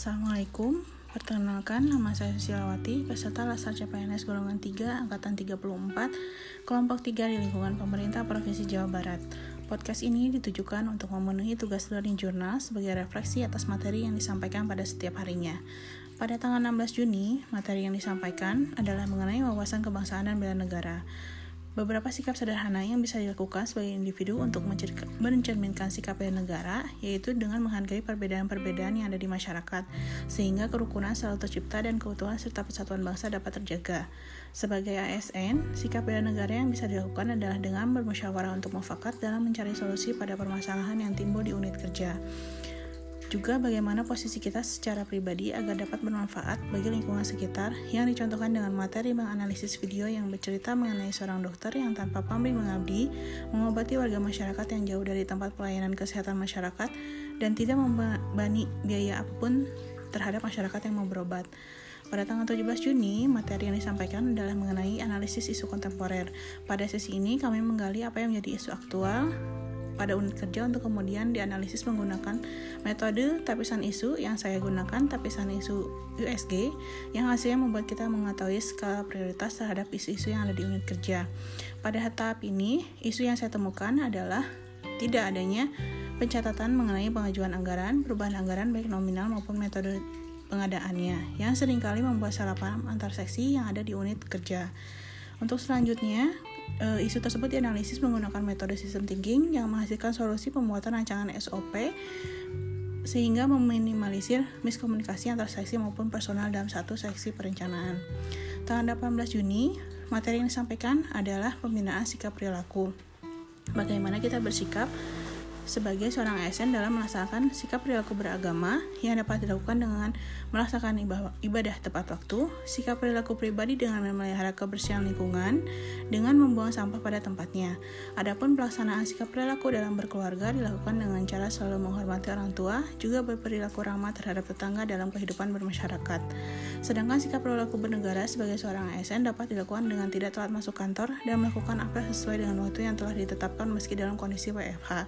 Assalamualaikum, perkenalkan nama saya Silawati, peserta Lasar CPNS golongan 3, angkatan 34, kelompok 3 di lingkungan pemerintah Provinsi Jawa Barat. Podcast ini ditujukan untuk memenuhi tugas learning journal sebagai refleksi atas materi yang disampaikan pada setiap harinya. Pada tanggal 16 Juni, materi yang disampaikan adalah mengenai wawasan kebangsaan dan bela negara. Beberapa sikap sederhana yang bisa dilakukan sebagai individu untuk mencerminkan sikap bela negara, yaitu dengan menghargai perbedaan-perbedaan yang ada di masyarakat, sehingga kerukunan selalu tercipta dan keutuhan serta persatuan bangsa dapat terjaga. Sebagai ASN, sikap bela negara yang bisa dilakukan adalah dengan bermusyawarah untuk mufakat dalam mencari solusi pada permasalahan yang timbul di unit kerja. Juga bagaimana posisi kita secara pribadi agar dapat bermanfaat bagi lingkungan sekitar yang dicontohkan dengan materi menganalisis video yang bercerita mengenai seorang dokter yang tanpa pamrih mengabdi, mengobati warga masyarakat yang jauh dari tempat pelayanan kesehatan masyarakat dan tidak membebani biaya apa pun terhadap masyarakat yang mau berobat. Pada tanggal 17 Juni, materi yang disampaikan adalah mengenai analisis isu kontemporer. Pada sesi ini, kami menggali apa yang menjadi isu aktual, pada unit kerja untuk kemudian dianalisis menggunakan metode tapisan isu yang saya gunakan tapisan isu USG yang hasilnya membuat kita mengetahui skala prioritas terhadap isu-isu yang ada di unit kerja. Pada tahap ini, isu yang saya temukan adalah tidak adanya pencatatan mengenai pengajuan anggaran, perubahan anggaran baik nominal maupun metode pengadaannya yang sering kali membuat salah paham antar seksi yang ada di unit kerja. Untuk selanjutnya, uh, isu tersebut dianalisis menggunakan metode system thinking yang menghasilkan solusi pembuatan rancangan SOP sehingga meminimalisir miskomunikasi antar seksi maupun personal dalam satu seksi perencanaan. Tanggal 18 Juni, materi yang disampaikan adalah pembinaan sikap perilaku. Bagaimana kita bersikap sebagai seorang ASN dalam melaksanakan sikap perilaku beragama yang dapat dilakukan dengan melaksanakan ibadah tepat waktu, sikap perilaku pribadi dengan memelihara kebersihan lingkungan, dengan membuang sampah pada tempatnya. Adapun pelaksanaan sikap perilaku dalam berkeluarga dilakukan dengan cara selalu menghormati orang tua, juga berperilaku ramah terhadap tetangga dalam kehidupan bermasyarakat. Sedangkan sikap perilaku bernegara sebagai seorang ASN dapat dilakukan dengan tidak telat masuk kantor dan melakukan apa sesuai dengan waktu yang telah ditetapkan meski dalam kondisi WFH.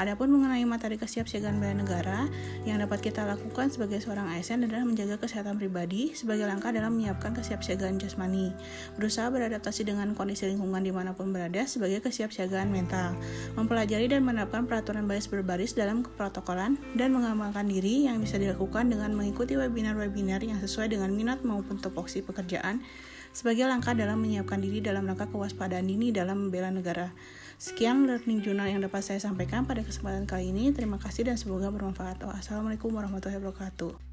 Adapun mengenai materi kesiapsiagaan bela negara yang dapat kita lakukan sebagai seorang ASN adalah menjaga kesehatan pribadi sebagai langkah dalam menyiapkan kesiapsiagaan jasmani, berusaha beradaptasi dengan kondisi lingkungan di mana pun berada sebagai kesiapsiagaan mental, mempelajari dan menerapkan peraturan baris berbaris dalam keprotokolan dan mengembangkan diri yang bisa dilakukan dengan mengikuti webinar-webinar yang sesuai dengan minat maupun topoksi pekerjaan sebagai langkah dalam menyiapkan diri dalam rangka kewaspadaan dini dalam membela negara. Sekian learning journal yang dapat saya sampaikan pada kesempatan kali ini. Terima kasih dan semoga bermanfaat. Wassalamualaikum warahmatullahi wabarakatuh.